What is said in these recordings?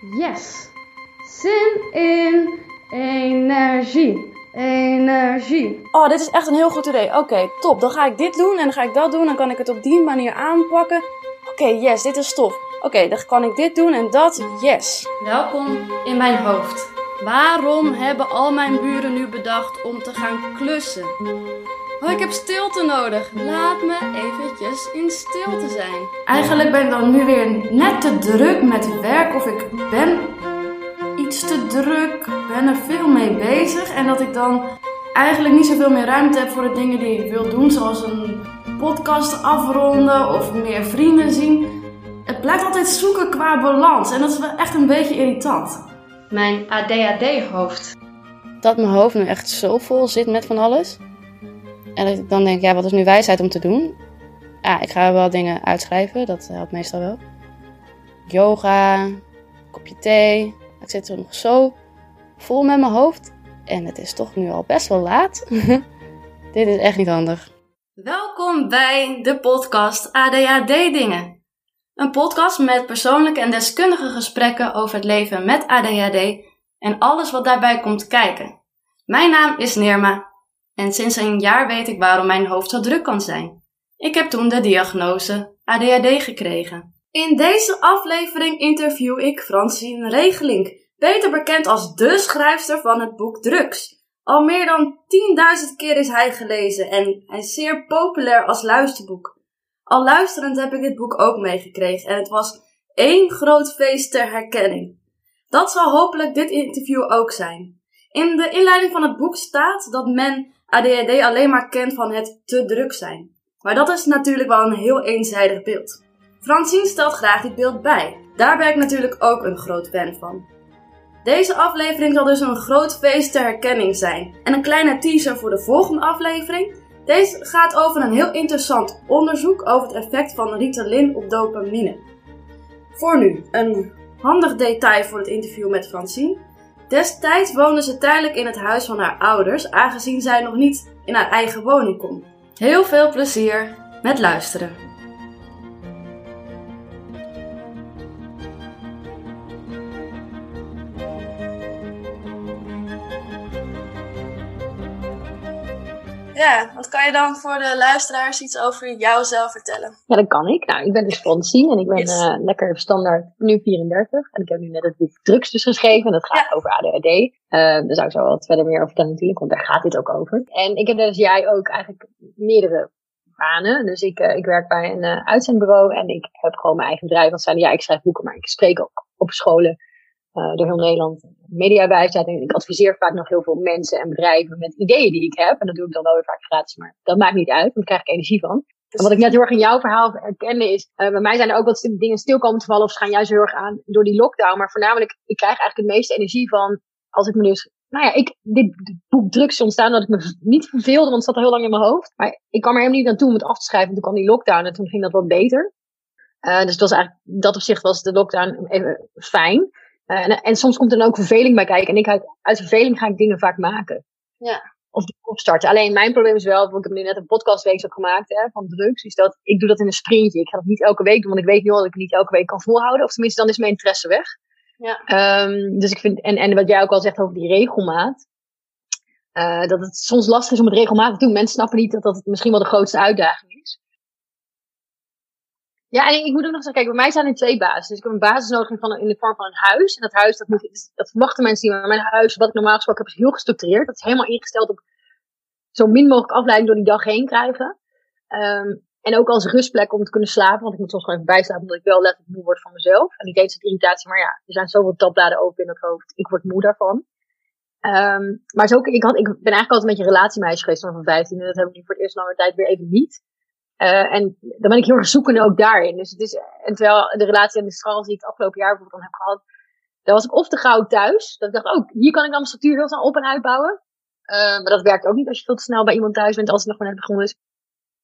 Yes. Zin in energie. Energie. Oh, dit is echt een heel goed idee. Oké, top. Dan ga ik dit doen en dan ga ik dat doen. Dan kan ik het op die manier aanpakken. Oké, yes, dit is tof. Oké, dan kan ik dit doen en dat. Yes. Welkom in mijn hoofd. Waarom hebben al mijn buren nu bedacht om te gaan klussen? Oh, ik heb stilte nodig. Laat me eventjes in stilte zijn. Eigenlijk ben ik dan nu weer net te druk met werk of ik ben iets te druk, ben er veel mee bezig en dat ik dan eigenlijk niet zoveel meer ruimte heb voor de dingen die ik wil doen, zoals een podcast afronden of meer vrienden zien. Het blijft altijd zoeken qua balans en dat is wel echt een beetje irritant. Mijn ADHD-hoofd. Dat mijn hoofd nu echt zo vol zit met van alles. En ik dan denk, ja, wat is nu wijsheid om te doen? Ja, ik ga wel dingen uitschrijven, dat helpt meestal wel. Yoga, kopje thee. Ik zit er nog zo vol met mijn hoofd. En het is toch nu al best wel laat. Dit is echt niet handig. Welkom bij de podcast ADHD Dingen. Een podcast met persoonlijke en deskundige gesprekken over het leven met ADHD en alles wat daarbij komt kijken. Mijn naam is Nirma en sinds een jaar weet ik waarom mijn hoofd zo druk kan zijn. Ik heb toen de diagnose ADHD gekregen. In deze aflevering interview ik Francine Regeling, beter bekend als de schrijfster van het boek Drugs. Al meer dan 10.000 keer is hij gelezen en hij is zeer populair als luisterboek. Al luisterend heb ik dit boek ook meegekregen en het was één groot feest ter herkenning. Dat zal hopelijk dit interview ook zijn. In de inleiding van het boek staat dat men ADHD alleen maar kent van het te druk zijn. Maar dat is natuurlijk wel een heel eenzijdig beeld. Francine stelt graag dit beeld bij. Daar ben ik natuurlijk ook een groot fan van. Deze aflevering zal dus een groot feest ter herkenning zijn. En een kleine teaser voor de volgende aflevering. Deze gaat over een heel interessant onderzoek over het effect van Ritalin op dopamine. Voor nu, een handig detail voor het interview met Francine. Destijds woonde ze tijdelijk in het huis van haar ouders, aangezien zij nog niet in haar eigen woning kon. Heel veel plezier met luisteren. Ja, wat kan je dan voor de luisteraars iets over jouzelf vertellen? Ja, dat kan ik. Nou, ik ben dus Francine en ik ben Yes. eh, lekker standaard nu 34. En ik heb nu net het boek Drugs dus geschreven. En dat gaat over ADHD. Eh daar zou ik zo wat verder meer over vertellen natuurlijk, want daar gaat dit ook over. En ik heb net als jij ook eigenlijk meerdere banen. Dus ik, eh, ik werk bij een uitzendbureau en ik heb gewoon mijn eigen bedrijf. Want zijn ja, ik schrijf boeken, maar ik spreek ook op scholen eh, door heel Nederland mediawijsheid. En ik adviseer vaak nog heel veel mensen en bedrijven met ideeën die ik heb. En dat doe ik dan wel weer vaak gratis, maar dat maakt niet uit, want daar krijg ik energie van. En wat ik net heel erg in jouw verhaal herkende is, eh, bij mij zijn er ook wat dingen stil komen te vallen of ze gaan juist heel erg aan door die lockdown. Maar voornamelijk, ik krijg eigenlijk het meeste energie van als ik me dus, nou ja, ik, dit boek drugs ontstaan dat ik me niet verveelde, want het zat al heel lang in mijn hoofd. Maar ik kwam er helemaal niet aan toe om het af te schrijven. Toen kwam die lockdown en toen ging dat wat beter. Eh, dus het was eigenlijk, dat opzicht was de lockdown even fijn. Eh, en, en soms komt er dan ook verveling bij kijken. En ik uit, uit verveling ga ik dingen vaak maken. Ja. Of die opstarten. Alleen mijn probleem is wel, want ik heb nu net een podcastweek ook gemaakt hè, van drugs. Is dat ik doe dat in een sprintje. Ik ga dat niet elke week doen, want ik weet nu al dat ik het niet elke week kan volhouden. Of tenminste, dan is mijn interesse weg. Ja. Ehm, dus ik vind, en, en wat jij ook al zegt over die regelmaat. eh, dat het soms lastig is om het regelmatig te doen. Mensen snappen niet dat dat misschien wel de grootste uitdaging is. Ja, en ik, ik moet ook nog zeggen, kijk, bij mij zijn er twee bases. Dus ik heb een basis nodig van, in de vorm van een huis. En dat huis, dat, moet, dat verwachten mensen niet. Maar mijn huis, wat ik normaal gesproken heb, is heel gestructureerd. Dat is helemaal ingesteld op zo min mogelijk afleiding door die dag heen krijgen. Ehm, en ook als rustplek om te kunnen slapen. Want ik moet soms gewoon even bijslapen, omdat ik wel letterlijk moe word van mezelf. En niet eens het irritatie, maar ja, er zijn zoveel tabbladen open in het hoofd. Ik word moe daarvan. Ehm, maar ook, ik, had, ik ben eigenlijk altijd een beetje een relatiemeisje geweest van 15. En dat heb ik nu voor het eerst lange tijd weer even niet. Eh, en dan ben ik heel erg zoekende ook daarin. Dus het is, en terwijl de relatie en de straal die ik het afgelopen jaar bijvoorbeeld dan heb gehad, dan was ik of te gauw thuis. Dat ik dacht, oh, hier kan ik dan mijn structuur heel snel op en uitbouwen. Eh, maar dat werkt ook niet als je veel te snel bij iemand thuis bent als het nog maar net begonnen is.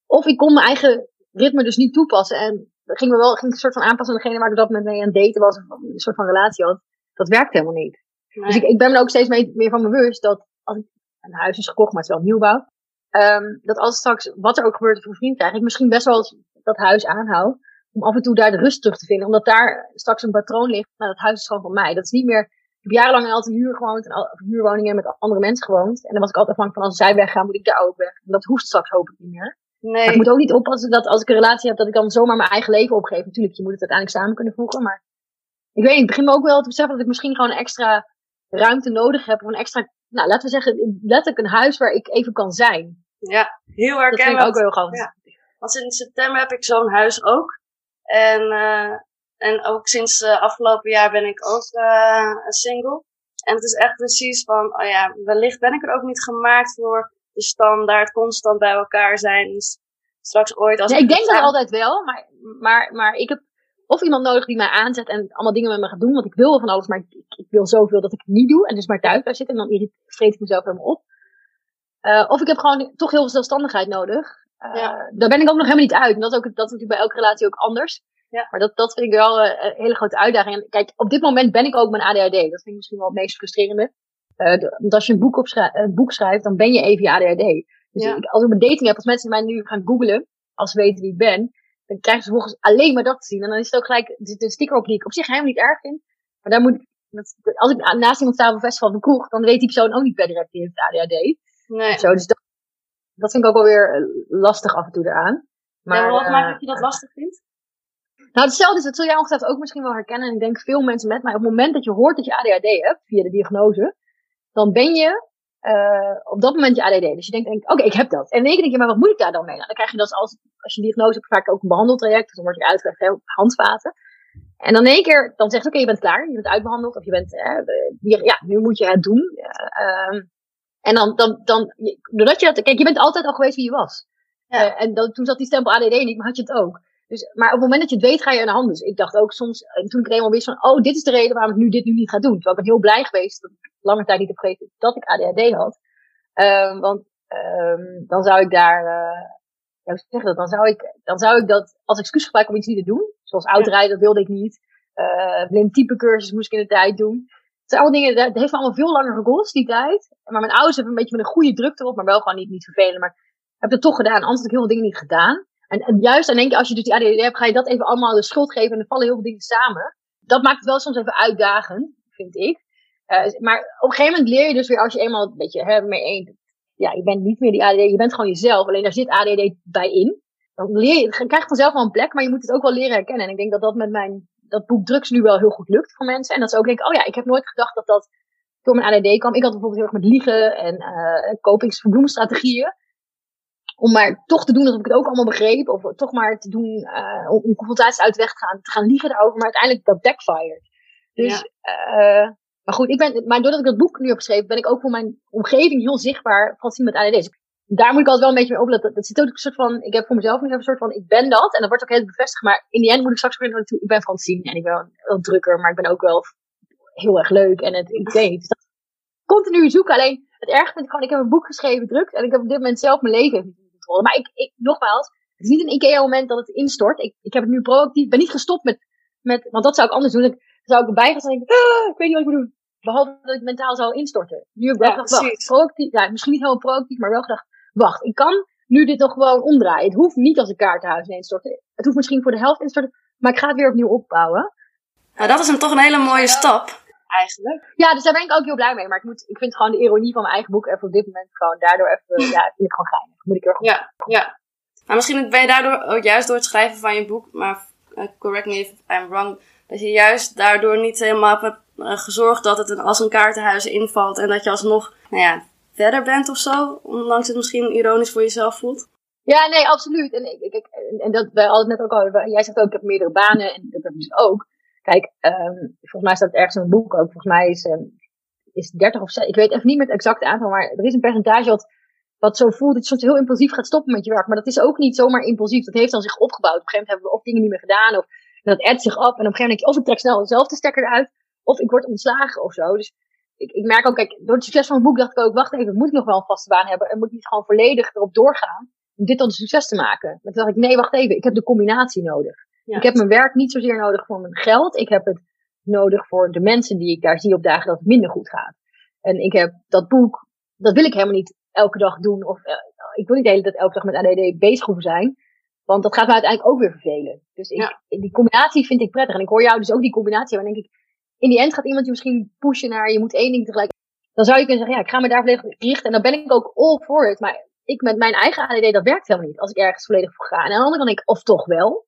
Of ik kon mijn eigen ritme dus niet toepassen. En dat ging me wel, ging een soort van aanpassen aan degene waar ik dat moment mee aan het daten was. Of een soort van relatie had. Dat werkt helemaal niet. Dus ik, ik ben me ook steeds mee, meer van bewust dat als ik een huis is gekocht, maar het is wel nieuwbouw. Um, dat als straks, wat er ook gebeurt voor een vriend krijg, ik misschien best wel dat huis aanhoud. om af en toe daar de rust terug te vinden. Omdat daar straks een patroon ligt. Nou, dat huis is gewoon van mij. Dat is niet meer. Ik heb jarenlang in altijd huur gewoond. En al, huurwoningen met andere mensen gewoond. En dan was ik altijd afhankelijk van als zij weggaan, moet ik daar ook weg. En dat hoeft straks hopelijk niet meer. Nee. ik moet ook niet oppassen dat als ik een relatie heb, dat ik dan zomaar mijn eigen leven opgeef. Natuurlijk, je moet het uiteindelijk samen kunnen voegen. Maar ik weet niet, ik begin me ook wel te beseffen dat ik misschien gewoon extra ruimte nodig heb. Of een extra, nou laten we zeggen, letterlijk een huis waar ik even kan zijn. Ja, heel herkenbaar. ook wel gewoon. Ja. Want sinds september heb ik zo'n huis ook. En, eh, en ook sinds uh, afgelopen jaar ben ik ook uh, single. En het is echt precies van, oh ja, wellicht ben ik er ook niet gemaakt voor de standaard, constant bij elkaar zijn. Dus straks ooit als Nee, ik ik denk dat altijd wel, maar, maar, maar ik heb of iemand nodig die mij aanzet en allemaal dingen met me gaat doen, want ik wil wel van alles, maar ik, ik wil zoveel dat ik het niet doe en dus maar thuis blijf zitten en dan vreet ik mezelf helemaal op. Uh, of ik heb gewoon toch heel veel zelfstandigheid nodig. Uh, Ja. Daar ben ik ook nog helemaal niet uit. En dat is, ook, dat is natuurlijk bij elke relatie ook anders. Ja. Maar dat, dat vind ik wel uh, een hele grote uitdaging. En kijk, op dit moment ben ik ook mijn ADHD. Dat vind ik misschien wel het meest frustrerende. Uh, de, want als je een boek, opschrijft, een boek schrijft, dan ben je even je ADHD. Dus Ja. ik, als ik een dating heb, als mensen mij nu gaan googlen, als ze weten wie ik ben, dan krijgen ze volgens alleen maar dat te zien. En dan is het ook gelijk, er zit een sticker op die ik op zich helemaal niet erg vind. Maar daar moet ik, dat, als ik naast iemand sta op een festival een kroeg, dan weet die persoon ook niet per direct die heeft ADHD. Nee. Zo, dus dat, dat vind ik ook wel weer eh, lastig af en toe eraan. Maar, wat eh, maakt dat je dat lastig vindt? nou, hetzelfde is, dat zul jij ongetwijfeld ook misschien wel herkennen. En ik denk veel mensen met mij. Op het moment dat je hoort dat je ADHD hebt, via de diagnose, dan ben je uh, op dat moment je ADD. Dus je denkt, denk, oké, okay, ik heb dat. En in één keer denk je, maar wat moet ik daar dan mee? Nou, dan krijg je dat als, als je diagnose hebt, vaak ook een behandeltraject. Dus dan word je uitgelegd, hè, handvaten. En dan in één keer, dan zegt oké, okay, je bent klaar, je bent uitbehandeld, of je bent, eh, ja, nu moet je het doen. Uh, en dan, dan, dan, doordat je dat, kijk, je bent altijd al geweest wie je was. Ja. Uh, en dan, toen zat die stempel ADD niet, maar had je het ook. Dus, maar op het moment dat je het weet, ga je aan de hand. Dus ik dacht ook soms, toen ik er eenmaal wist van, oh, dit is de reden waarom ik nu dit nu niet ga doen. Terwijl ik ben heel blij geweest dat ik lange tijd niet heb geweten dat ik ADHD had. Um, want um, dan zou ik daar, uh, ja, hoe zeg dat? Dan zou ik, dan zou ik dat als excuus gebruiken om iets niet te doen. Zoals autorijden, dat wilde ik niet. Blind type cursus moest ik in de tijd doen. Het zijn allemaal dingen, dat heeft allemaal veel langer gekost, die tijd. Maar mijn ouders hebben een beetje met een goede druk erop, maar wel gewoon niet, niet vervelen. Maar heb het toch gedaan, anders had ik heel veel dingen niet gedaan. En, juist dan denk je, als je dus die ADHD hebt, ga je dat even allemaal de schuld geven en er vallen heel veel dingen samen. Dat maakt het wel soms even uitdagend, vind ik. Uh, maar op een gegeven moment leer je dus weer, als je eenmaal een beetje hè, mee eens, ja, je bent niet meer die ADD, je bent gewoon jezelf, alleen daar zit ADD bij in. Dan leer je, dan krijg je vanzelf wel een plek, maar je moet het ook wel leren herkennen. En ik denk dat dat met mijn, dat boek drugs nu wel heel goed lukt voor mensen. En dat ze ook denken, oh ja, ik heb nooit gedacht dat dat door mijn ADD kwam. Ik had bijvoorbeeld heel erg met liegen en uh, kopingsverbloemstrategieën. Om maar toch te doen alsof ik het ook allemaal begreep. Of toch maar te doen, uh, om, om confrontaties uit de weg te gaan, te gaan liegen daarover. Maar uiteindelijk dat backfired. Dus, ja. uh, maar goed, ik ben, maar doordat ik dat boek nu heb geschreven, ben ik ook voor mijn omgeving heel zichtbaar Francine met ADD. Daar moet ik altijd wel een beetje mee opletten. Dat zit ook een soort van, ik heb voor mezelf nu een soort van, ik ben dat. En dat wordt ook heel bevestigd. Maar in die end moet ik straks weer. Ik ben Francine en ik ben wel drukker, maar ik ben ook wel heel erg leuk. En het, ik weet niet. Dus dat continu zoeken. Alleen, het erg vind ik gewoon, ik heb een boek geschreven, drugs. En ik heb op dit moment zelf mijn leven niet controle. Maar ik, ik, nogmaals, het is niet een IKEA-moment dat het instort. Ik, ik heb het nu proactief, ben niet gestopt met, met, want dat zou ik anders doen. Ik, zou ik erbij gaan staan en denken, ah, ik weet niet wat ik moet doen. Behalve dat ik mentaal zou instorten. Nu heb ik wel Ja, gedacht, precies. proactief, ja, misschien niet helemaal proactief, maar wel gedacht, wacht, ik kan nu dit nog gewoon omdraaien. Het hoeft niet als een kaartenhuis instorten. Het hoeft misschien voor de helft instorten, maar ik ga het weer opnieuw opbouwen. Nou, dat is een, toch een hele mooie stap, eigenlijk. Ja, dus daar ben ik ook heel blij mee. Maar ik, moet, ik vind gewoon de ironie van mijn eigen boek even op dit moment gewoon daardoor even, ja, vind ik gewoon geinig. Moet ik er Ja, ja. Maar misschien ben je daardoor, juist door het schrijven van je boek, maar uh, correct me if I'm wrong, dat je juist daardoor niet helemaal hebt uh, gezorgd dat het een, als een kaartenhuis invalt en dat je alsnog, nou ja, verder bent of zo, ondanks het misschien ironisch voor jezelf voelt. Ja, nee, absoluut. En, ik, ik, en, dat wij altijd net ook al, jij zegt ook, ik heb meerdere banen en dat heb ik dus ook. Kijk, um, volgens mij staat het ergens in een boek ook. Volgens mij is, um, is 30 of 6, ik weet even niet meer het exacte aantal, maar er is een percentage wat, wat zo voelt dat je soms heel impulsief gaat stoppen met je werk. Maar dat is ook niet zomaar impulsief. Dat heeft dan zich opgebouwd. Op een gegeven moment hebben we of dingen niet meer gedaan, of dat addt zich op. En op een gegeven moment denk je, of ik trek snel zelf de stekker eruit, of ik word ontslagen of zo. Dus ik, ik merk ook, kijk, door het succes van het boek dacht ik ook, wacht even, moet ik nog wel een vaste baan hebben? En moet ik niet gewoon volledig erop doorgaan om dit tot een succes te maken? Maar toen dacht ik, nee, wacht even, ik heb de combinatie nodig. Ja. Ik heb mijn werk niet zozeer nodig voor mijn geld. Ik heb het nodig voor de mensen die ik daar zie op dagen dat het minder goed gaat. En ik heb dat boek, dat wil ik helemaal niet elke dag doen. Of uh, ik wil niet de hele tijd elke dag met ADD bezig hoeven zijn. Want dat gaat me uiteindelijk ook weer vervelen. Dus ik, Ja. die combinatie vind ik prettig. En ik hoor jou dus ook die combinatie. Dan denk ik, in die end gaat iemand je misschien pushen naar je moet één ding tegelijk. Dan zou je kunnen zeggen, ja, ik ga me daar volledig op richten. En dan ben ik ook all for it. Maar ik met mijn eigen ADD, dat werkt helemaal niet. Als ik ergens volledig voor ga. En aan de andere kant denk ik, of toch wel.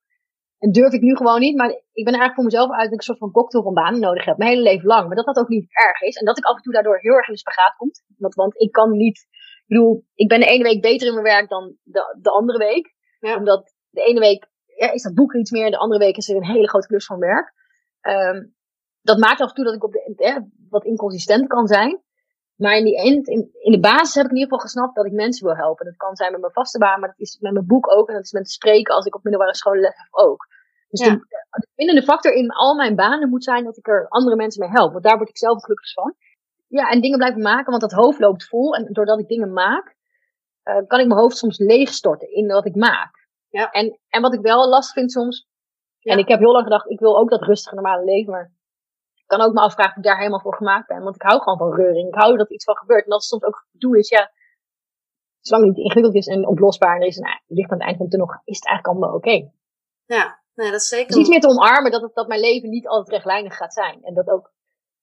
En durf ik nu gewoon niet. Maar ik ben eigenlijk voor mezelf uit dat ik een soort van cocktail van banen nodig heb. Mijn hele leven lang. Maar dat dat ook niet erg is. En dat ik af en toe daardoor heel erg in de spagaat komt. Want, want ik kan niet, ik bedoel, ik ben de ene week beter in mijn werk dan de, de andere week. Ja. Omdat de ene week ja, is dat boek iets meer. De andere week is er een hele grote klus van werk. Ehm, dat maakt af en toe dat ik op de, eh, wat inconsistent kan zijn. Maar in, die end, in, in de basis heb ik in ieder geval gesnapt dat ik mensen wil helpen. Dat kan zijn met mijn vaste baan, maar dat is met mijn boek ook. En dat is met spreken als ik op middelbare school les heb ook. Dus Ja. de, de bindende factor in al mijn banen moet zijn dat ik er andere mensen mee help. Want daar word ik zelf gelukkig van. Ja, en dingen blijven maken, want dat hoofd loopt vol. En doordat ik dingen maak, eh, kan ik mijn hoofd soms leegstorten in wat ik maak. Ja. En, en wat ik wel lastig vind soms. Ja. En ik heb heel lang gedacht, ik wil ook dat rustige normale leven. Maar kan ook me afvragen of ik daar helemaal voor gemaakt ben. Want ik hou gewoon van reuring. Ik hou dat iets van gebeurt. En als het soms ook doe is, ja. Zolang het niet ingewikkeld is en oplosbaar en er is nou, licht aan het eind van de tunnel, is het eigenlijk allemaal oké. Ja, nee, dat is zeker. Dus iets meer te omarmen dat, het, dat mijn leven niet altijd rechtlijnig gaat zijn. En dat ook,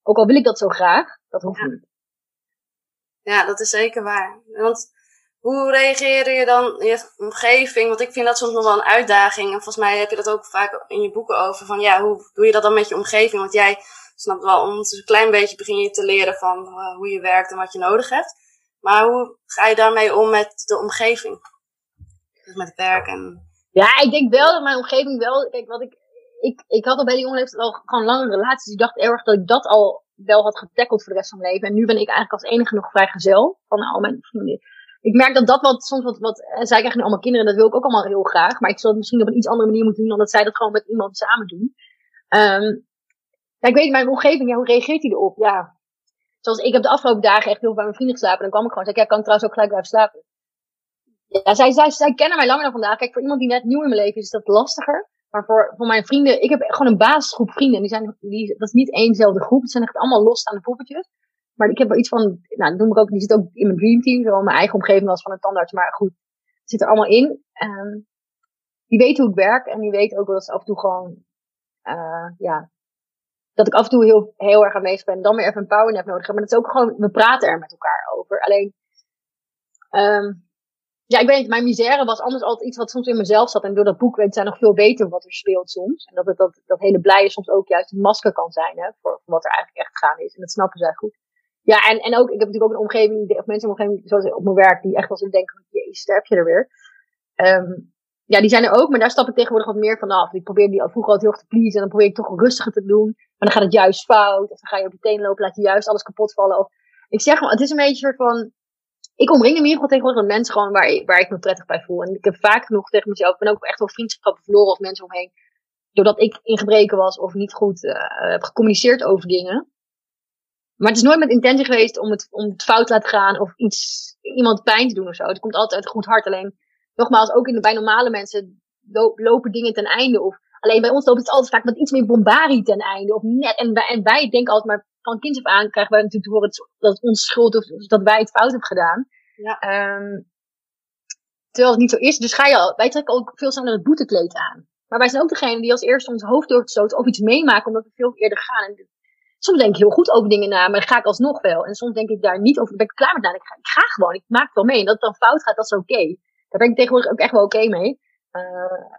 ook al wil ik dat zo graag, dat hoeft Ja. niet. Ja, dat is zeker waar. Want hoe reageer je dan in je omgeving? Want ik vind dat soms nog wel een uitdaging. En volgens mij heb je dat ook vaak in je boeken over. Van ja, hoe doe je dat dan met je omgeving? Want jij snapt wel, ondertussen een klein beetje begin je te leren van eh, hoe je werkt en wat je nodig hebt. Maar hoe ga je daarmee om met de omgeving? Dus met werk en... Ja, ik denk wel dat mijn omgeving wel. Kijk, wat ik. Ik, ik had al bij die jonge leeftijd al gewoon lange relaties. Ik dacht erg dat ik dat al wel had getackeld voor de rest van mijn leven. En nu ben ik eigenlijk als enige nog vrijgezel van al mijn vrienden. Ik merk dat dat wat soms wat. wat en zij krijgen nu allemaal kinderen, dat wil ik ook allemaal heel graag. Maar ik zal het misschien op een iets andere manier moeten doen dan dat zij dat gewoon met iemand samen doen. Ehm ja, ik weet, mijn omgeving, ja, hoe reageert hij erop? Ja. Zoals ik heb de afgelopen dagen echt heel bij mijn vrienden geslapen. En dan kwam ik gewoon zei, ik, ja, kan ik trouwens ook gelijk blijven slapen. Ja, zij, zij, zij kennen mij langer dan vandaag. Kijk, voor iemand die net nieuw in mijn leven is, is dat lastiger. Maar voor, voor mijn vrienden, ik heb gewoon een basisgroep vrienden. En die zijn, die, dat is niet éénzelfde groep. Het zijn echt allemaal losstaande poppetjes. Maar ik heb wel iets van, nou, noem ik ook, die zit ook in mijn dreamteam. Zowel mijn eigen omgeving als van een tandarts. Maar goed, het zit er allemaal in. Ehm die weten hoe ik werk. En die weten ook dat ze af en toe gewoon, eh ja, dat ik af en toe heel, heel erg aanwezig ben. En dan weer even een powernap nodig heb. Maar dat is ook gewoon, we praten er met elkaar over. Alleen, ehm ja, ik weet niet, mijn misère was anders altijd iets wat soms in mezelf zat. En door dat boek weet zij nog veel beter wat er speelt soms. En dat het, dat, dat hele blije soms ook juist een masker kan zijn, hè, voor, wat er eigenlijk echt gaan is. En dat snappen zij goed. Ja, en, en ook, ik heb natuurlijk ook een omgeving, of mensen in omgeving, zoals op mijn werk, die echt wel eens denken, jezus, heb je er weer. Um, ja, die zijn er ook, maar daar stap ik tegenwoordig wat meer vanaf. Ik probeer die vroeger altijd heel erg te pleasen, en dan probeer ik toch rustiger te doen. Maar dan gaat het juist fout, of dan ga je op je tenen lopen, laat je juist alles kapot vallen. Ik zeg maar, het is een beetje een soort van, ik omring in ieder geval tegenwoordig met mensen gewoon waar, waar ik me prettig bij voel. En ik heb vaak genoeg tegen mezelf, ik ben ook echt wel vriendschappen verloren of mensen omheen. Doordat ik in gebreken was of niet goed uh, heb gecommuniceerd over dingen. Maar het is nooit met intentie geweest om het, om het fout te laten gaan of iets, iemand pijn te doen of zo. Het komt altijd uit goed hart. Alleen, nogmaals, ook in de, bij normale mensen lopen dingen ten einde. Of alleen bij ons loopt het altijd vaak met iets meer bombarie ten einde. Of net, en, wij, en wij denken altijd maar van kind af aan krijgen wij natuurlijk te horen dat het ons schuld of dat wij het fout hebben gedaan. Ja. Um, terwijl het niet zo is. Dus ga je al, wij trekken ook veel sneller het boetekleed aan. Maar wij zijn ook degene die als eerste ons hoofd door te stoten of iets meemaken omdat we veel eerder gaan. En soms denk ik heel goed over dingen na, maar dan ga ik alsnog wel. En soms denk ik daar niet over, ben ik klaar met nadenken. Ik, ik ga gewoon, ik maak het wel mee. En dat het dan fout gaat, dat is oké. Okay. Daar ben ik tegenwoordig ook echt wel oké okay mee. Uh,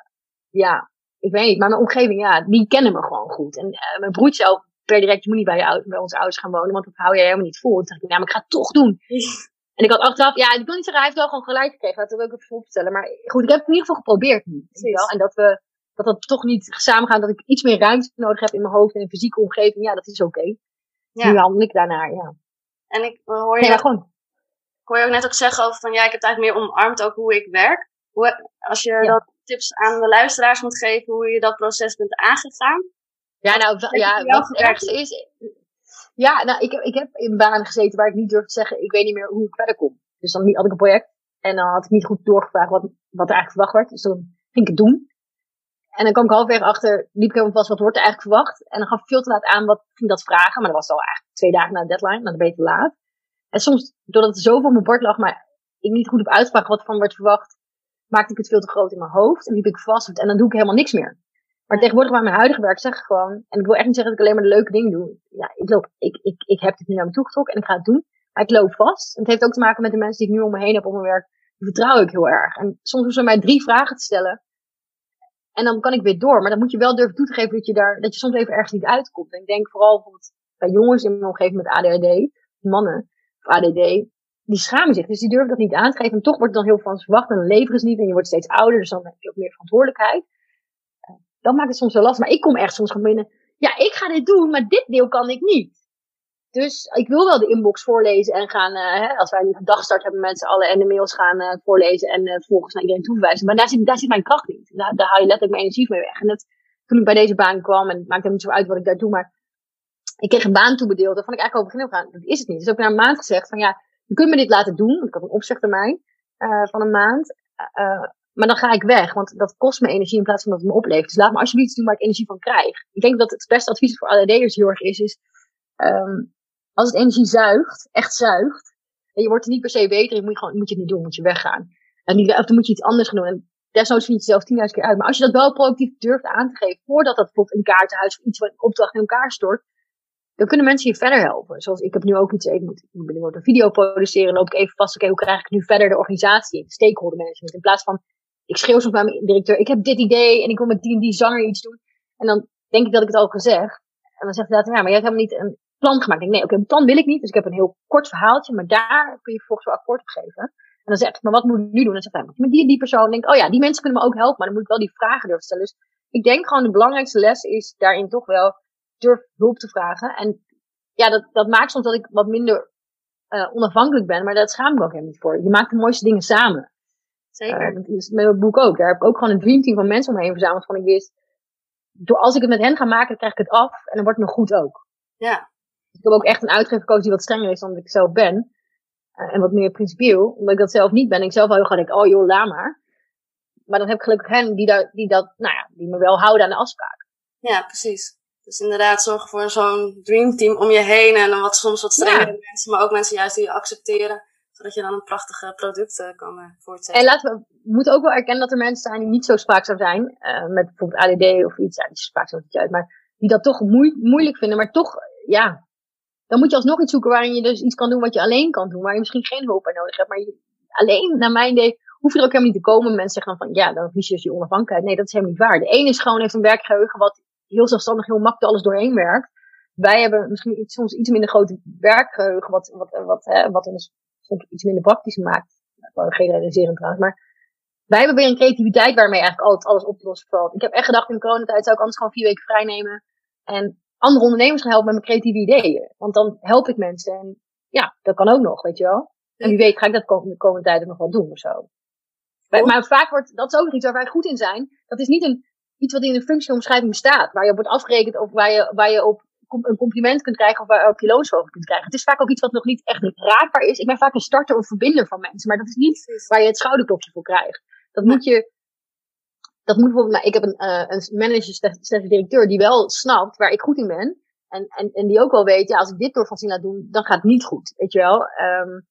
ja, ik weet niet. Maar mijn omgeving, ja, die kennen me gewoon goed. En uh, mijn broertje zelf per direct, je moet niet bij, je, bij onze ouders gaan wonen, want dat hou je helemaal niet vol. Toen dacht ik, ja, maar ik ga het toch doen. En ik had achteraf, ja, ik wil niet zeggen, hij heeft wel gewoon gelijk gekregen, laten we ook even opstellen. Maar goed, ik heb het in ieder geval geprobeerd nu. Wel? En dat we, dat het toch niet samen gaat, dat ik iets meer ruimte nodig heb in mijn hoofd en in fysieke omgeving. Ja, dat is oké. Okay. Ja. Nu handel ik daarnaar, ja. En ik hoor je, ja, gewoon. Ik hoor je ook net ook zeggen over van, ja, ik heb het eigenlijk meer omarmd ook hoe ik werk. Hoe, als je ja. dat tips aan de luisteraars moet geven, hoe je dat proces bent aangegaan. Ja, nou, ja, wat het ergste is, ja, nou, ik, ik heb in banen gezeten waar ik niet durf te zeggen, ik weet niet meer hoe ik verder kom. Dus dan had ik een project en dan had ik niet goed doorgevraagd wat, wat er eigenlijk verwacht werd. Dus dan ging ik het doen. En dan kwam ik halfweg achter, liep ik helemaal vast, wat wordt er eigenlijk verwacht? En dan gaf ik veel te laat aan wat ging dat vragen, maar dat was al eigenlijk twee dagen na de deadline, maar dan ben je te laat. En soms, doordat er zoveel op mijn bord lag, maar ik niet goed heb uitgevraagd wat van werd verwacht, maakte ik het veel te groot in mijn hoofd en liep ik vast en dan doe ik helemaal niks meer. Maar tegenwoordig bij mijn huidige werk zeg ik gewoon, en ik wil echt niet zeggen dat ik alleen maar de leuke dingen doe. Ja, ik loop, ik, ik, ik heb dit nu naar me toe getrokken en ik ga het doen. Maar ik loop vast. En het heeft ook te maken met de mensen die ik nu om me heen heb op mijn werk. Die vertrouw ik heel erg. En soms hoeven ze mij drie vragen te stellen. En dan kan ik weer door. Maar dan moet je wel durven toe te geven dat je daar, dat je soms even ergens niet uitkomt. En ik denk vooral bijvoorbeeld bij jongens in mijn omgeving met ADHD, mannen ADD, die schamen zich. Dus die durven dat niet aan te geven. En toch wordt er dan heel van verwacht. En dan leveren ze niet. En je wordt steeds ouder. Dus dan heb je ook meer verantwoordelijkheid. Dat maakt het soms wel lastig. Maar ik kom echt soms gewoon binnen. Ja, ik ga dit doen, maar dit deel kan ik niet. Dus ik wil wel de inbox voorlezen en gaan, uh, hè, als wij een dagstart hebben met z'n allen en de mails gaan uh, voorlezen en vervolgens naar iedereen toeverwijzen. Maar daar zit, daar zit mijn kracht niet. Daar, daar haal je letterlijk mijn energie mee weg. En dat, toen ik bij deze baan kwam, en het maakt hem niet zo uit wat ik daar doe, maar ik kreeg een baan toebedeeld. Vond ik eigenlijk over beginnen gaan. Dat is het niet. Dus heb na een maand gezegd van ja, je kunt me dit laten doen. Want ik had een opzegtermijn van een maand. maar dan ga ik weg, want dat kost me energie in plaats van dat het me oplevert. Dus laat me alsjeblieft iets doen waar ik energie van krijg. Ik denk dat het beste advies voor ADD'ers heel erg is, is um, als het energie zuigt, echt zuigt, en je wordt er niet per se beter, moet je, gewoon, moet je het niet doen, moet je weggaan. En niet, of dan moet je iets anders gaan doen. En desnoods vind je het zelf tienduizend keer uit. Maar als je dat wel proactief durft aan te geven, voordat dat bijvoorbeeld een kaartenhuis of iets wat een opdracht in elkaar stort, dan kunnen mensen je verder helpen. Zoals ik heb nu ook iets, ik moet, ik moet een video produceren, loop ik even vast, oké, hoe krijg ik nu verder de organisatie in, stakeholder management, in plaats van, ik schreeuw soms bij mijn directeur, ik heb dit idee en ik wil met die en die zanger iets doen. En dan denk ik dat ik het al gezegd. En dan zegt hij later, ja, maar je hebt helemaal niet een plan gemaakt. Ik denk, nee, oké, een plan wil ik niet. Dus ik heb een heel kort verhaaltje, maar daar kun je volgens wel akkoord op geven. En dan zeg ik, maar wat moet ik nu doen? En dan zegt hij, met die die persoon. denk ik, oh ja, die mensen kunnen me ook helpen, maar dan moet ik wel die vragen durven stellen. Dus ik denk gewoon de belangrijkste les is daarin toch wel durf hulp te vragen. En ja, dat, dat maakt soms dat ik wat minder uh, onafhankelijk ben, maar dat schaam ik ook helemaal niet voor. Je maakt de mooiste dingen samen. Zeker. Uh, dat is met mijn boek ook. Daar heb ik ook gewoon een dreamteam van mensen omheen verzameld van ik wist, door als ik het met hen ga maken, krijg ik het af en dan wordt het nog goed ook. Ja. Ik heb ook echt een uitgevercoach die wat strenger is dan ik zelf ben. Uh, en wat meer principieel. Omdat ik dat zelf niet ben. Ik zelf wel heel graag denk, oh joh, laat maar. Maar dan heb ik gelukkig hen die, daar, die, dat, nou ja, die me wel houden aan de afspraak. Ja, precies. Dus inderdaad zorgen voor zo'n dreamteam om je heen. En dan wat, soms wat strengere ja. mensen. Maar ook mensen juist die je accepteren. Zodat je dan een prachtige product uh, kan uh, voortzetten. En laten we, we moeten ook wel erkennen dat er mensen zijn die niet zo spraakzaam zijn. met bijvoorbeeld ADD of iets. Ja, die spraakzaam niet uit. Maar die dat toch moe moeilijk vinden. Maar toch, ja, dan moet je alsnog iets zoeken waarin je dus iets kan doen wat je alleen kan doen. Waar je misschien geen hulp bij nodig hebt. Maar je, alleen, naar mijn idee, hoef je er ook helemaal niet te komen. Mensen zeggen dan van, ja, dan verlies je dus je onafhankelijkheid. Nee, dat is helemaal niet waar. De ene is gewoon, heeft een werkgeheugen wat heel zelfstandig, heel makkelijk alles doorheen werkt. Wij hebben misschien iets, soms iets minder grote werkgeheugen, wat, wat, wat, hè, wat ons soms iets minder praktisch maakt. Wel generaliserend trouwens, maar wij hebben weer een creativiteit waarmee eigenlijk altijd alles op te lossen valt. Ik heb echt gedacht in de coronatijd zou ik anders gewoon vier weken vrij nemen. En andere ondernemers gaan helpen met mijn creatieve ideeën. Want dan help ik mensen. En ja, dat kan ook nog, weet je wel. En wie weet ga ik dat de komende tijd ook nog wel doen of zo. Maar, maar vaak wordt, dat is ook iets waar wij goed in zijn. Dat is niet een, iets wat in een functieomschrijving staat. Waar je op wordt afgerekend of waar je, waar je op een compliment kunt krijgen of waar je ook kilo's over kunt krijgen. Het is vaak ook iets wat nog niet echt raakbaar is. Ik ben vaak een starter of verbinder van mensen. Maar dat is niet waar je het schouderklopje voor krijgt. Dat moet je, dat moet bijvoorbeeld, nou, ik heb een, uh, een manager, slechte directeur, die wel snapt waar ik goed in ben. En, en, en die ook wel weet, ja, als ik dit door van zien laat doen, dan gaat het niet goed, weet je wel. Um,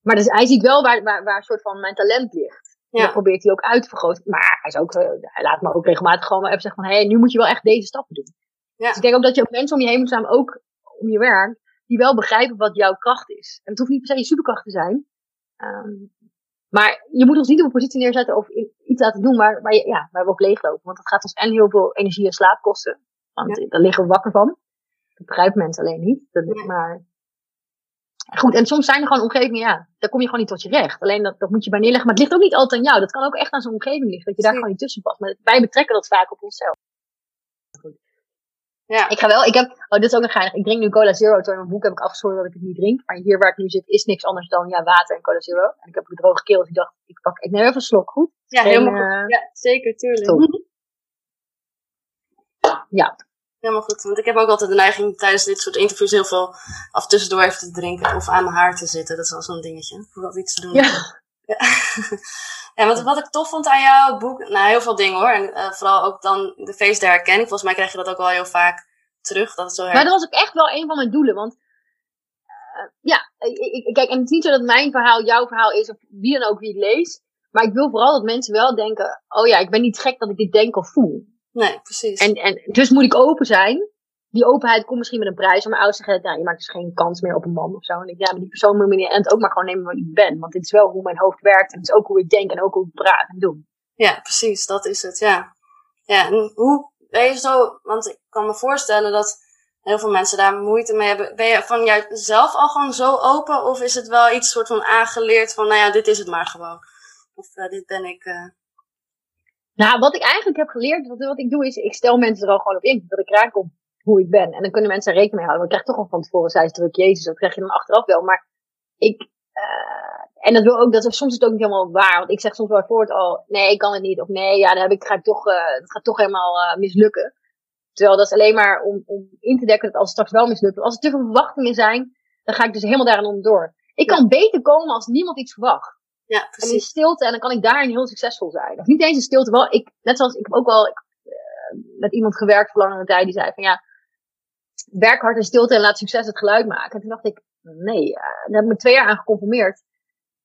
maar dus, hij ziet wel waar, waar, waar een soort van mijn talent ligt. Ja. probeert hij ook uit te vergroten. Maar hij, is ook, uh, hij laat me ook regelmatig gewoon even zeggen van, hé, hey, nu moet je wel echt deze stappen doen. Ja. Dus ik denk ook dat je ook mensen om je heen moet ook om je werk, die wel begrijpen wat jouw kracht is. En het hoeft niet per se je superkracht te zijn. Um, maar je moet ons niet op een positie neerzetten of iets laten doen waar, waar, je, ja, waar we ook leeglopen. Want dat gaat ons en heel veel energie en slaap kosten. Want ja. daar liggen we wakker van. Dat begrijpen mensen alleen niet. Dat, ja. Maar goed, en soms zijn er gewoon omgevingen, ja, daar kom je gewoon niet tot je recht. Alleen dat, dat moet je bij neerleggen. Maar het ligt ook niet altijd aan jou. Dat kan ook echt aan zo'n omgeving liggen. Dat je daar gewoon niet tussen past. Maar wij betrekken dat vaak op onszelf. Ja. Ik ga wel, ik heb, oh, dit is ook nog geinig. Ik drink nu Cola Zero. Toen in mijn boek heb ik afgesproken dat ik het niet drink. Maar hier waar ik nu zit is niks anders dan, ja, water en Cola Zero. En ik heb een droge keel, dus ik dacht, ik pak, ik neem even een slok, goed? Ja, en, helemaal goed. Ja, zeker, tuurlijk. Top. Ja. Helemaal goed. Want ik heb ook altijd de neiging tijdens dit soort interviews heel veel af tussendoor even te drinken of aan mijn haar te zitten. Dat is wel zo'n dingetje. Voor dat iets te doen. Ja. ja. En wat, wat ik tof vond aan jouw boek, nou heel veel dingen hoor. En uh, vooral ook dan de face der herkenning. Volgens mij krijg je dat ook wel heel vaak terug. Dat het zo her... Maar dat was ook echt wel een van mijn doelen. Want uh, ja, ik, ik, kijk, en het is niet zo dat mijn verhaal jouw verhaal is, of wie dan ook wie het leest. Maar ik wil vooral dat mensen wel denken, oh ja, ik ben niet gek dat ik dit denk of voel. Nee, precies. En, en dus moet ik open zijn. Die openheid komt misschien met een prijs. Maar mijn ouders zeggen, nou, je maakt dus geen kans meer op een man of zo. En ik, ja, maar die persoon moet me niet ook maar gewoon nemen wat ik ben. Want dit is wel hoe mijn hoofd werkt. En het is ook hoe ik denk en ook hoe ik praat en doe. Ja, precies, dat is het, ja. Ja, en hoe ben je zo, want ik kan me voorstellen dat heel veel mensen daar moeite mee hebben. Ben je van jezelf al gewoon zo open? Of is het wel iets soort van aangeleerd van, nou ja, dit is het maar gewoon? Of uh, dit ben ik. Uh... Nou, wat ik eigenlijk heb geleerd, wat, wat ik doe, is ik stel mensen er al gewoon op in. Dat ik raak op hoe ik ben. En dan kunnen mensen er rekening mee houden. Want ik krijg toch al van tevoren, zij is druk, Jezus, dat krijg je dan achteraf wel. Maar ik, uh, en dat wil ook, dat, soms is het ook niet helemaal waar. Want ik zeg soms wel voort al, nee, ik kan het niet. Of nee, ja, dan heb ik, ga ik toch, uh, dat gaat toch helemaal uh, mislukken. Terwijl dat is alleen maar om, om in te dekken dat als het straks wel mislukt. Als er te veel verwachtingen zijn, dan ga ik dus helemaal daarin onderdoor. Ik kan beter komen als niemand iets verwacht. Ja, precies. En in stilte, en dan kan ik daarin heel succesvol zijn. Of niet eens in stilte, wel, ik, net zoals ik heb ook wel ik, met iemand gewerkt voor langere tijd, die zei van ja, werk hard in stilte en laat succes het geluid maken. En toen dacht ik, nee, uh, daar heb ik me twee jaar aan geconformeerd.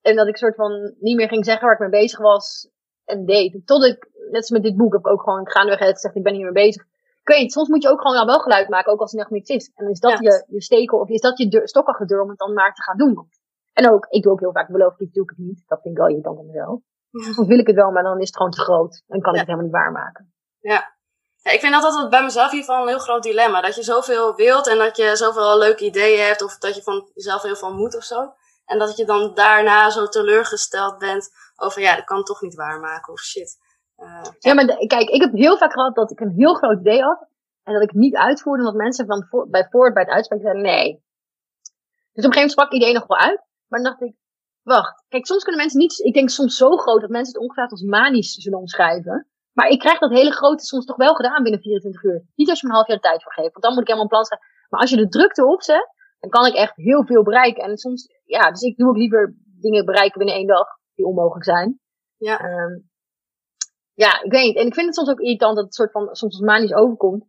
En dat ik soort van niet meer ging zeggen waar ik mee bezig was en deed. Tot ik, net als met dit boek, heb ik ook gewoon gaandeweg gezegd, ik ben hier mee bezig. Ik weet soms moet je ook gewoon wel geluid maken, ook als er nog niks is. En dan is dat ja. je, je stekel, of is dat je deur, stok achter de deur om het dan maar te gaan doen. En ook, ik doe ook heel vaak, beloof ik, doe ik het niet. Dat vind ik wel irritant aan mezelf. Soms wil ik het wel, maar dan is het gewoon te groot. En kan ik ja. het helemaal niet waarmaken. Ja. ja. Ik vind dat altijd bij mezelf in ieder geval een heel groot dilemma. Dat je zoveel wilt en dat je zoveel leuke ideeën hebt. Of dat je van jezelf heel veel moet of zo. En dat je dan daarna zo teleurgesteld bent over, ja, dat kan toch niet waarmaken of shit. Uh, ja, maar de, kijk, ik heb heel vaak gehad dat ik een heel groot idee had. En dat ik niet uitvoerde, omdat mensen van voor, bij voort bij het uitspreken zeiden nee. Dus op een gegeven moment sprak ik idee nog wel uit. Maar dan dacht ik, wacht. Kijk, soms kunnen mensen niet, ik denk soms zo groot dat mensen het ongeveer als manisch zullen omschrijven. Maar ik krijg dat hele grote soms toch wel gedaan binnen 24 uur. Niet als je me een half jaar de tijd voor geeft, want dan moet ik helemaal een plan schrijven. Maar als je de drukte opzet, dan kan ik echt heel veel bereiken. En soms, ja, dus ik doe ook liever dingen bereiken binnen één dag die onmogelijk zijn. Ja. Um, ja, ik weet niet. En ik vind het soms ook irritant dat het soort van soms als manisch overkomt.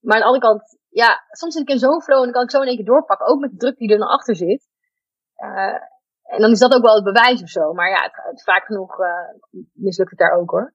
Maar aan de andere kant, ja, soms zit ik in zo'n flow en dan kan ik zo in één keer doorpakken. Ook met de druk die er naar achter zit. Uh, en dan is dat ook wel het bewijs of zo. Maar ja, het, het, vaak genoeg uh, mislukt het daar ook hoor.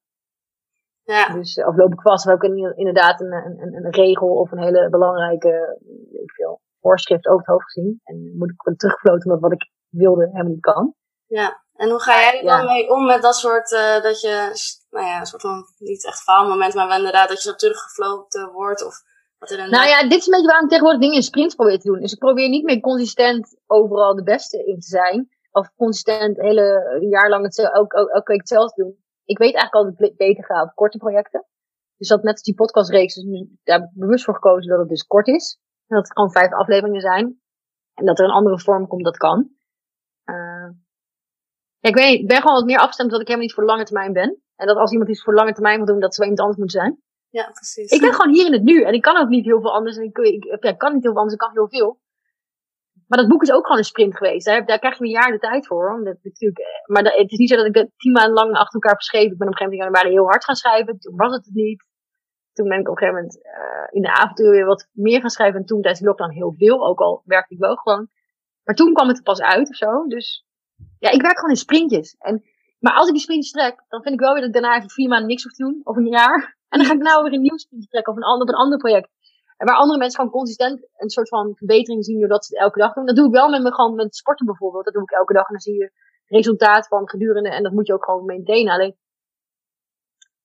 Ja. Dus, of loop ik vast, ook inderdaad een, een, een, regel of een hele belangrijke, ik veel, voorschrift over het hoofd gezien. En moet ik teruggefloten omdat wat ik wilde helemaal niet kan. Ja, en hoe ga jij er dan ja. mee om met dat soort, uh, dat je, nou ja, een soort van, niet echt faalmoment, maar inderdaad dat je zo teruggefloten wordt of Nou ja, dit is een beetje waarom ik tegenwoordig dingen in sprints probeer te doen. Dus ik probeer niet meer consistent overal de beste in te zijn. Of consistent hele jaar lang hetzelfde, elke, elke week hetzelfde doen. Ik weet eigenlijk al dat het beter gaat op korte projecten. Dus dat net als die podcastreeks, dus daar heb ik bewust voor gekozen dat het dus kort is. En dat het gewoon vijf afleveringen zijn. En dat er een andere vorm komt, dat kan. Uh, ja, ik weet ik ben gewoon wat meer afgestemd dat ik helemaal niet voor lange termijn ben. En dat als iemand iets voor lange termijn wil doen, dat ze wel iemand anders moet zijn. Ja, precies. Ik ben gewoon hier in het nu. En ik kan ook niet heel veel anders. En ik, ik, ik kan niet heel veel anders, ik kan heel veel. Maar dat boek is ook gewoon een sprint geweest. Daar, daar krijg je een jaar de tijd voor. Natuurlijk, maar dat, het is niet zo dat ik dat tien maanden lang achter elkaar verschreven. Ik ben op een gegeven moment in januari heel hard gaan schrijven. Toen was het het niet. Toen ben ik op een gegeven moment uh, in de avontuur weer wat meer gaan schrijven. En toen tijdens de lockdown heel veel. Ook al werkte ik wel gewoon. Maar toen kwam het er pas uit of zo. Dus ja, ik werk gewoon in sprintjes. En, maar als ik die sprintjes trek, dan vind ik wel weer dat ik daarna even vier maanden niks hoef te doen. Of een jaar. En dan ga ik nou weer een nieuw sprintje trekken. Of een ander, of een ander project. En waar andere mensen gewoon consistent een soort van verbetering zien doordat ze het elke dag doen. Dat doe ik wel met me gewoon met sporten bijvoorbeeld. Dat doe ik elke dag en dan zie je resultaat van gedurende. En dat moet je ook gewoon maintainen. Alleen,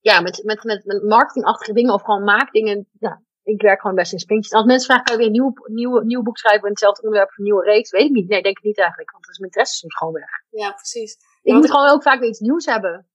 ja, met, met, met, met marketingachtige dingen of gewoon maakdingen. Ja, ik werk gewoon best in sprintjes. Als mensen vragen, kan je weer een nieuw, nieuw, nieuw boek schrijven in hetzelfde onderwerp of een nieuwe reeks? Weet ik niet. Nee, denk ik niet eigenlijk. Want is mijn interesse soms gewoon weg. Ja, precies. Ik ja, moet gewoon ook vaak weer iets nieuws hebben.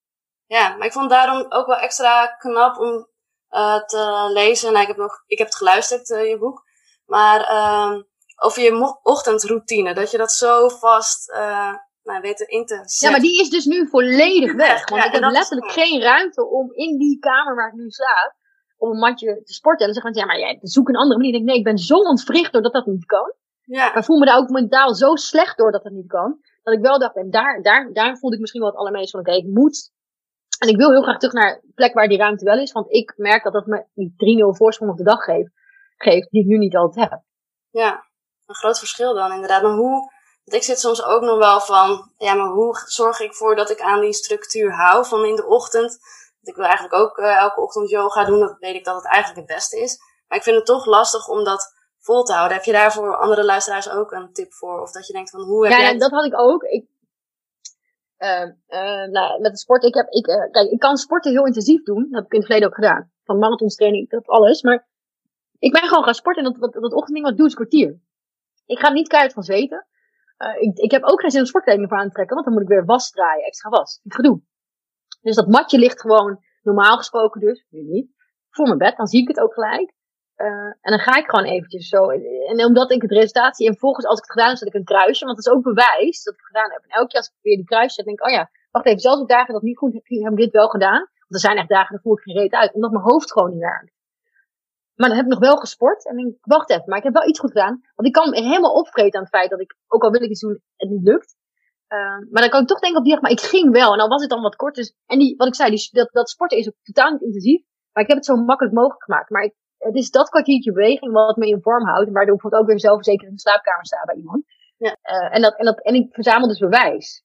Ja, maar ik vond daarom ook wel extra knap om uh, te lezen. Nou, ik heb nog, ik heb het geluisterd, uh, je boek. Maar uh, over je ochtendroutine, dat je dat zo vast uh, nou, weet in te zetten. Ja, maar die is dus nu volledig weg. Want ja, ik heb letterlijk geen ruimte om in die kamer waar ik nu sta, om een matje te sporten. En dan zeggen mensen, ja, maar jij zoek een andere manier. Ik denk, nee, ik ben zo ontwricht doordat dat niet kan. Ja. Maar voel me daar ook mentaal zo slecht door dat dat niet kan. Dat ik wel dacht, en daar, daar, daar voelde ik misschien wel het allermeest van, oké, okay, ik moet en ik wil heel graag terug naar de plek waar die ruimte wel is. Want ik merk dat dat me die 3-0 voorsprong op de dag geeft, geeft, die ik nu niet altijd heb. Ja, een groot verschil dan inderdaad. Maar hoe Want ik zit soms ook nog wel van, ja, maar hoe zorg ik voor dat ik aan die structuur hou van in de ochtend? Ik wil eigenlijk ook uh, elke ochtend yoga doen, dat weet ik dat het eigenlijk het beste is. Maar ik vind het toch lastig om dat vol te houden. Heb je daar voor andere luisteraars ook een tip voor? Of dat je denkt van, hoe heb ja, jij... Ja, dat had ik ook. Ik, uh, uh, nou, met de sport, ik heb, ik, uh, kijk, ik kan sporten heel intensief doen. Dat heb ik in het verleden ook gedaan. Van marathonstraining, dat alles. Maar ik ben gewoon gaan sporten en dat, dat, dat wat doe is kwartier. Ik ga niet keihard van zweten. Uh, ik, ik heb ook geen zin om sportkleding voor aan te trekken, want dan moet ik weer was draaien, extra was. Niet gedoe. Dus dat matje ligt gewoon, normaal gesproken dus, nu niet, voor mijn bed. Dan zie ik het ook gelijk. Uh, en dan ga ik gewoon eventjes zo. En omdat ik het resultaat zie, en volgens als ik het gedaan heb, zet ik een kruisje. Want dat is ook bewijs dat ik het gedaan heb. En elke keer als ik weer die kruisje zet, denk ik, oh ja, wacht even, zelfs op dagen dat niet goed heb, heb ik dit wel gedaan. Want er zijn echt dagen, dan voel ik geen reet uit, omdat mijn hoofd gewoon niet werkt. Maar dan heb ik nog wel gesport. En denk ik, wacht even, maar ik heb wel iets goed gedaan. Want ik kan me helemaal opvreten aan het feit dat ik, ook al wil ik iets doen, het niet lukt. Uh, maar dan kan ik toch denken op die dag, maar ik ging wel. En al was het dan wat kort. Dus, en die, wat ik zei, die, dat, dat sporten is ook totaal niet intensief. Maar ik heb het zo makkelijk mogelijk gemaakt. Maar ik, het is dat kwartiertje beweging wat me in vorm houdt. En waardoor ik bijvoorbeeld ook weer zelfverzekerd in de slaapkamer sta bij iemand. Ja. Uh, en, dat, en, dat, en ik verzamel dus bewijs.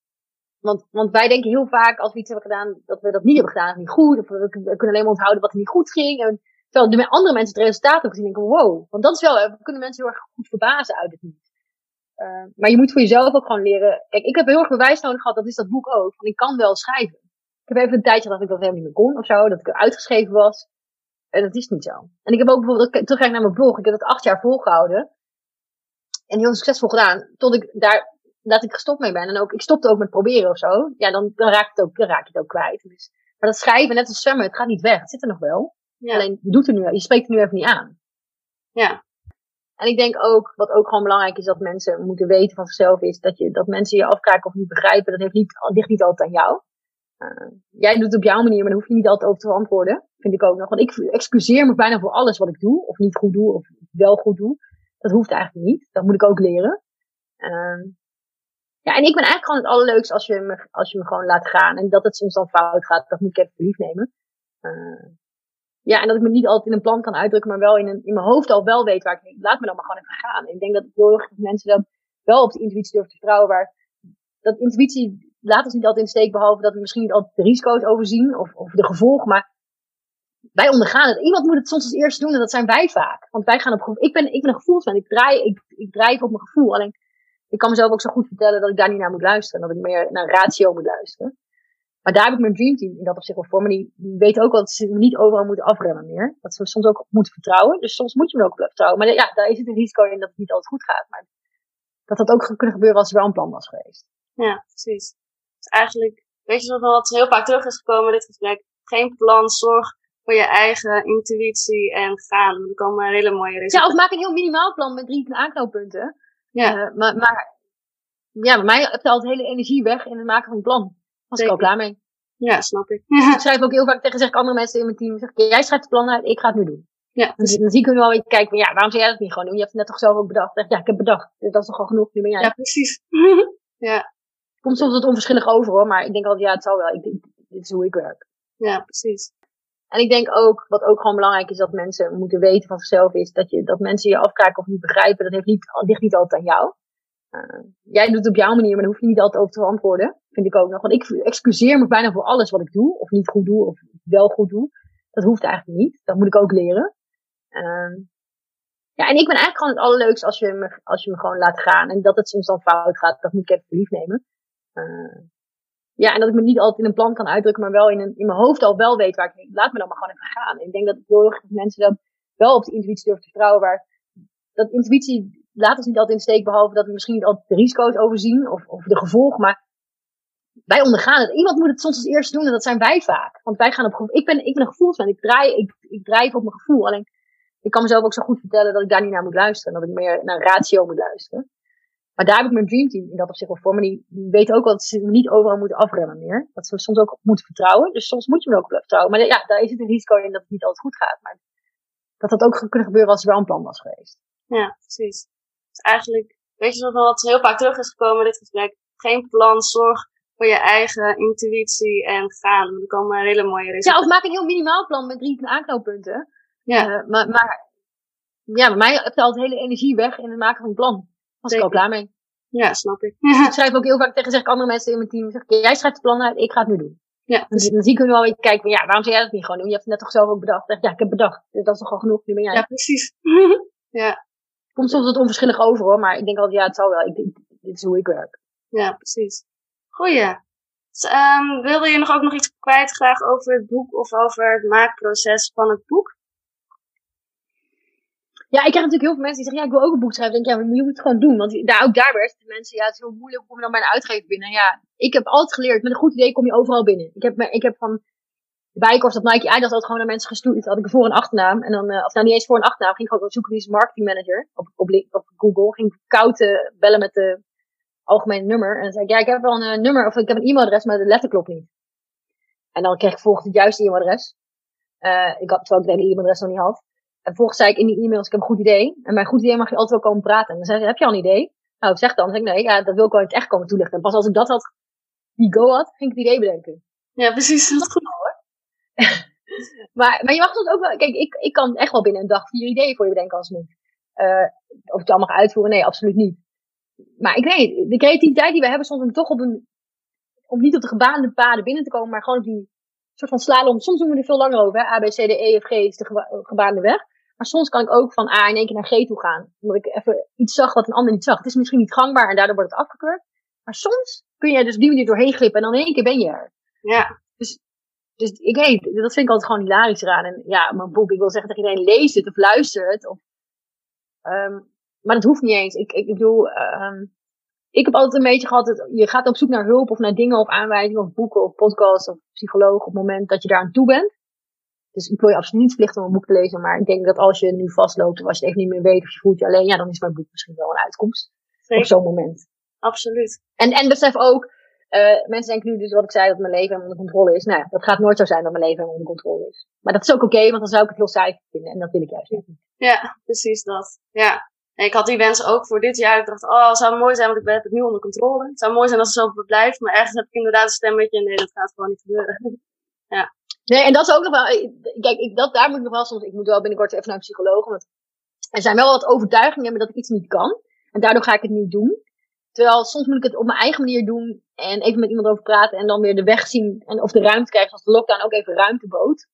Want, want wij denken heel vaak als we iets hebben gedaan, dat we dat niet hebben gedaan, niet goed. Of we, kunnen alleen maar onthouden wat er niet goed ging. En, terwijl de andere mensen het resultaat hebben gezien denken, wow. Want dat is wel, we kunnen mensen heel erg goed verbazen uit het niet. Uh, maar je moet voor jezelf ook gewoon leren. Kijk, ik heb heel erg bewijs nodig gehad, dat is dat boek ook. Want ik kan wel schrijven. Ik heb even een tijdje dat ik dat helemaal niet meer kon of zo, dat ik er uitgeschreven was. En dat is niet zo. En ik heb ook bijvoorbeeld, terugkijk naar mijn blog, ik heb het acht jaar volgehouden. En heel succesvol gedaan. Tot ik daar, dat ik gestopt mee ben. En ook, ik stopte ook met proberen of zo. Ja, dan, dan, raak, het ook, dan raak je het ook kwijt. Dus, maar dat schrijven, net als zwemmen, het gaat niet weg. Het zit er nog wel. Ja. Alleen, je doet er nu, je spreekt er nu even niet aan. Ja. En ik denk ook, wat ook gewoon belangrijk is, dat mensen moeten weten van zichzelf, is dat, je, dat mensen je afkijken of niet begrijpen. Dat heeft niet, ligt niet altijd aan jou. Uh, jij doet het op jouw manier, maar daar hoef je niet altijd over te antwoorden. Vind ik ook nog. Want ik excuseer me bijna voor alles wat ik doe. Of niet goed doe, of wel goed doe. Dat hoeft eigenlijk niet. Dat moet ik ook leren. Uh, ja, en ik ben eigenlijk gewoon het allerleukste als je, me, als je me gewoon laat gaan. En dat het soms dan fout gaat, dat moet ik even lief nemen. Uh, ja, en dat ik me niet altijd in een plan kan uitdrukken, maar wel in, in mijn hoofd al wel weet waar ik. Laat me dan maar gewoon even gaan. Ik denk dat heel erg mensen dan wel op de intuïtie durven te vertrouwen. Waar dat intuïtie laat ons niet altijd in steek, behalve dat we misschien niet altijd de risico's overzien of, of de gevolgen. Maar wij ondergaan het. Iemand moet het soms als eerste doen en dat zijn wij vaak. Want wij gaan op gevoel. Ik ben, ik ben een gevoelsman. Ik draai, ik, ik drijf op mijn gevoel. Alleen, ik kan mezelf ook zo goed vertellen dat ik daar niet naar moet luisteren. Dat ik meer naar ratio moet luisteren. Maar daar heb ik mijn dreamteam in dat opzicht wel voor. Maar die, die weten ook wel dat ze niet overal moeten afremmen meer. Dat ze soms ook moeten vertrouwen. Dus soms moet je me ook vertrouwen. Maar ja, daar is het een risico in dat het niet altijd goed gaat. Maar dat dat ook kunnen gebeuren als er wel een plan was geweest. Ja, precies. Dus eigenlijk, weet je wel wat heel vaak terug is gekomen in dit gesprek. Geen plan, zorg voor je eigen intuïtie en gaan. Er komen hele mooie resultaten. Ja, of maak een heel minimaal plan met drie aanknooppunten. Ja. Uh, maar, maar, ja, bij mij altijd hele energie weg in het maken van een plan. Was ik al klaar mee. Ja, snap ik. ik schrijf ook heel vaak tegen zeg ik andere mensen in mijn team. Zeg, jij schrijft het plan uit, ik ga het nu doen. Ja, dus dan zie ik nu wel weer kijken, ja, waarom zou jij dat niet gewoon doen? Je hebt het net toch zelf ook bedacht. Ja, ik heb bedacht. Dus dat is toch al genoeg, nu ben jij. Ja, precies. ja. Komt soms wat onverschillig over hoor, maar ik denk altijd, ja, het zal wel. Ik, dit is hoe ik werk. Ja, precies. En ik denk ook, wat ook gewoon belangrijk is, dat mensen moeten weten van zichzelf, is dat, je, dat mensen je afkijken of niet begrijpen. Dat heeft niet, ligt niet altijd aan jou. Uh, jij doet het op jouw manier, maar daar hoef je niet altijd over te antwoorden. Vind ik ook nog. Want ik excuseer me bijna voor alles wat ik doe, of niet goed doe, of wel goed doe. Dat hoeft eigenlijk niet. Dat moet ik ook leren. Uh, ja, en ik ben eigenlijk gewoon het allerleukste als je, me, als je me gewoon laat gaan. En dat het soms dan fout gaat, dat moet ik even lief nemen. Uh, ja, en dat ik me niet altijd in een plan kan uitdrukken, maar wel in, een, in mijn hoofd al wel weet waar ik. Laat me dan maar gewoon even gaan. Ik denk dat heel erg mensen dan wel op de intuïtie durven te vertrouwen, waar dat intuïtie laat ons niet altijd in steek, behalve dat we misschien niet altijd de risico's overzien of, of de gevolgen, maar wij ondergaan het. Iemand moet het soms als eerste doen en dat zijn wij vaak. Want wij gaan op gevoel. Ik ben, ik een gevoelsman. Ik draai, ik, ik drijf op mijn gevoel. Alleen, ik kan mezelf ook zo goed vertellen dat ik daar niet naar moet luisteren. Dat ik meer naar ratio moet luisteren. Maar daar heb ik mijn dreamteam in dat opzicht wel voor. Maar die, die weten ook wel dat ze niet overal moeten afremmen meer. Dat ze soms ook moeten vertrouwen. Dus soms moet je me ook vertrouwen. Maar ja, daar is het een risico in dat het niet altijd goed gaat. Maar dat dat ook kunnen gebeuren als er wel een plan was geweest. Ja, precies. Dus eigenlijk, weet je nog wel wat heel vaak terug is gekomen in dit gesprek. Geen plan, zorg voor je eigen intuïtie en gaan. Er komen hele mooie resultaten. Ja, of maak een heel minimaal plan met drie aanknooppunten. Ja. Uh, maar, maar, ja, bij mij hebt het altijd hele energie weg in het maken van een plan. Was ik al klaar mee. Ja, snap ik. Ik schrijf ook heel vaak tegen zeg ik andere mensen in mijn team. Zeg ik, jij schrijft de plannen uit, ik ga het nu doen. Ja, Dus dan zie ik hun wel een beetje kijken ja, waarom zou jij dat niet gewoon doen? Je hebt het net toch zelf ook bedacht. Zeg, ja, ik heb bedacht. Dus dat is toch al genoeg. Nu ben jij. ja precies. ja, Komt soms wat onverschillig over hoor, maar ik denk altijd ja, het zal wel. Ik, dit is hoe ik werk. ja, precies. Goeie. Dus, wilde je nog ook nog iets kwijt graag over het boek of over het maakproces van het boek? Ja, ik krijg natuurlijk heel veel mensen die zeggen, ja, ik wil ook een boek schrijven. Ik denk, ja, maar je moet het gewoon doen. Want daar, ook daar weer zitten mensen, ja, het is heel moeilijk, je dan bij een uitgever binnen? Ja, ik heb altijd geleerd, met een goed idee kom je overal binnen. Ik heb, ik heb van de Bijenkorf dat Nike Adidas altijd gewoon naar mensen gestuurd. had ik een voor- en achternaam. En dan, eh, of nou niet eens voor- en achternaam, ging ik ook zoeken wie is marketingmanager op, op, op Google. Ging koud bellen met de algemene nummer. En dan zei ik, ja, ik heb wel een eh, nummer, of ik heb een e-mailadres, maar de letter klopt niet. En dan kreeg ik volgens het juiste e-mailadres. Eh, ik had, terwijl ik hele e-mailadres nog niet had. En vervolgens zei ik in die e-mails, ik heb een goed idee. En mijn goed idee mag je altijd wel komen praten. En dan zei ze, heb je al een idee? Nou, zeg dan. Dan zeg ik, nee, ja, dat wil ik wel in het echt komen toelichten. En pas als ik dat had, die go had, ging ik het idee bedenken. Ja, precies. Dat is goed. Maar, maar je mag soms ook wel, kijk, ik, ik kan echt wel binnen een dag vier ideeën voor je bedenken als moet. Eh, of ik het allemaal uitvoeren, nee, absoluut niet. Maar ik weet de creativiteit die we hebben soms om toch op een, om niet op de gebaande paden binnen te komen, maar gewoon op die soort van slalom. Soms doen we er veel langer over, hè? A, B, C, D, E, F, G is de geba- gebaande weg. Maar soms kan ik ook van A in één keer naar G toe gaan. Omdat ik even iets zag wat een ander niet zag. Het is misschien niet gangbaar en daardoor wordt het afgekeurd. Maar soms kun je er dus op die manier doorheen glippen en dan in één keer ben je er. Ja, Dus ik weet, dat vind ik altijd gewoon hilarisch eraan. En ja, mijn boek, ik wil zeggen tegen iedereen, lees het of luister het. Of, ehm, maar dat hoeft niet eens. Ik, ik bedoel, ehm, ik heb altijd een beetje gehad, dat je gaat op zoek naar hulp of naar dingen of aanwijzingen of boeken of podcasts of psycholoog op het moment dat je daar aan toe bent. Dus ik wil je absoluut niet verplichten om een boek te lezen, maar ik denk dat als je nu vastloopt of als je het echt niet meer weet of je voelt je alleen, ja, dan is mijn boek misschien wel een uitkomst. Op zo'n moment. Absoluut. En, en besef ook, eh, mensen denken nu dus wat ik zei, dat mijn leven onder controle is. Nou, ja, dat gaat nooit zo zijn dat mijn leven onder controle is. Maar dat is ook oké, want dan zou ik het heel saai vinden. En dat wil ik juist niet. Ja, precies dat. Ja. En ik had die wens ook voor dit jaar. Ik dacht, oh, het zou mooi zijn, want ik heb het nu onder controle. Het zou mooi zijn als het zo blijft. Maar ergens heb ik inderdaad een stemmetje. Nee, dat gaat gewoon niet gebeuren. Nee, en dat is ook nog wel, eh, kijk, ik, dat, daar moet ik nog wel soms, ik moet wel binnenkort even naar een psycholoog. Want er zijn wel wat overtuigingen hebben dat ik iets niet kan. En daardoor ga ik het niet doen. Terwijl soms moet ik het op mijn eigen manier doen. En even met iemand over praten. En dan weer de weg zien. En of de ruimte krijgen. Zoals de lockdown ook even ruimte bood.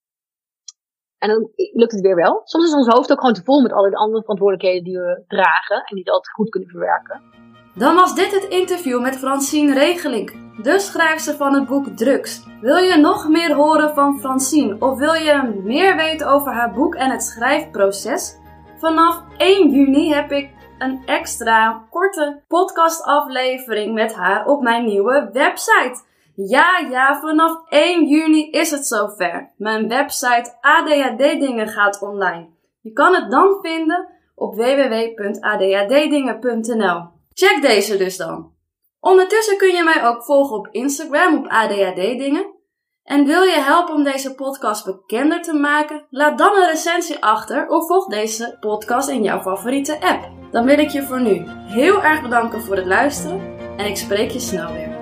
En dan lukt het weer wel. Soms is ons hoofd ook gewoon te vol met alle andere verantwoordelijkheden die we dragen. En die het altijd goed kunnen verwerken. Dan was dit het interview met Francine Regelink, de schrijfster van het boek Drugs. Wil je nog meer horen van Francine of wil je meer weten over haar boek en het schrijfproces? Vanaf 1 juni heb ik een extra korte podcastaflevering met haar op mijn nieuwe website. Ja, ja, vanaf 1 juni is het zover. Mijn website ADHD Dingen gaat online. Je kan het dan vinden op www.adhddingen.nl. Check deze dus dan. Ondertussen kun je mij ook volgen op Instagram op ADHD Dingen. En wil je helpen om deze podcast bekender te maken? Laat dan een recensie achter of volg deze podcast in jouw favoriete app. Dan wil ik je voor nu heel erg bedanken voor het luisteren en ik spreek je snel weer.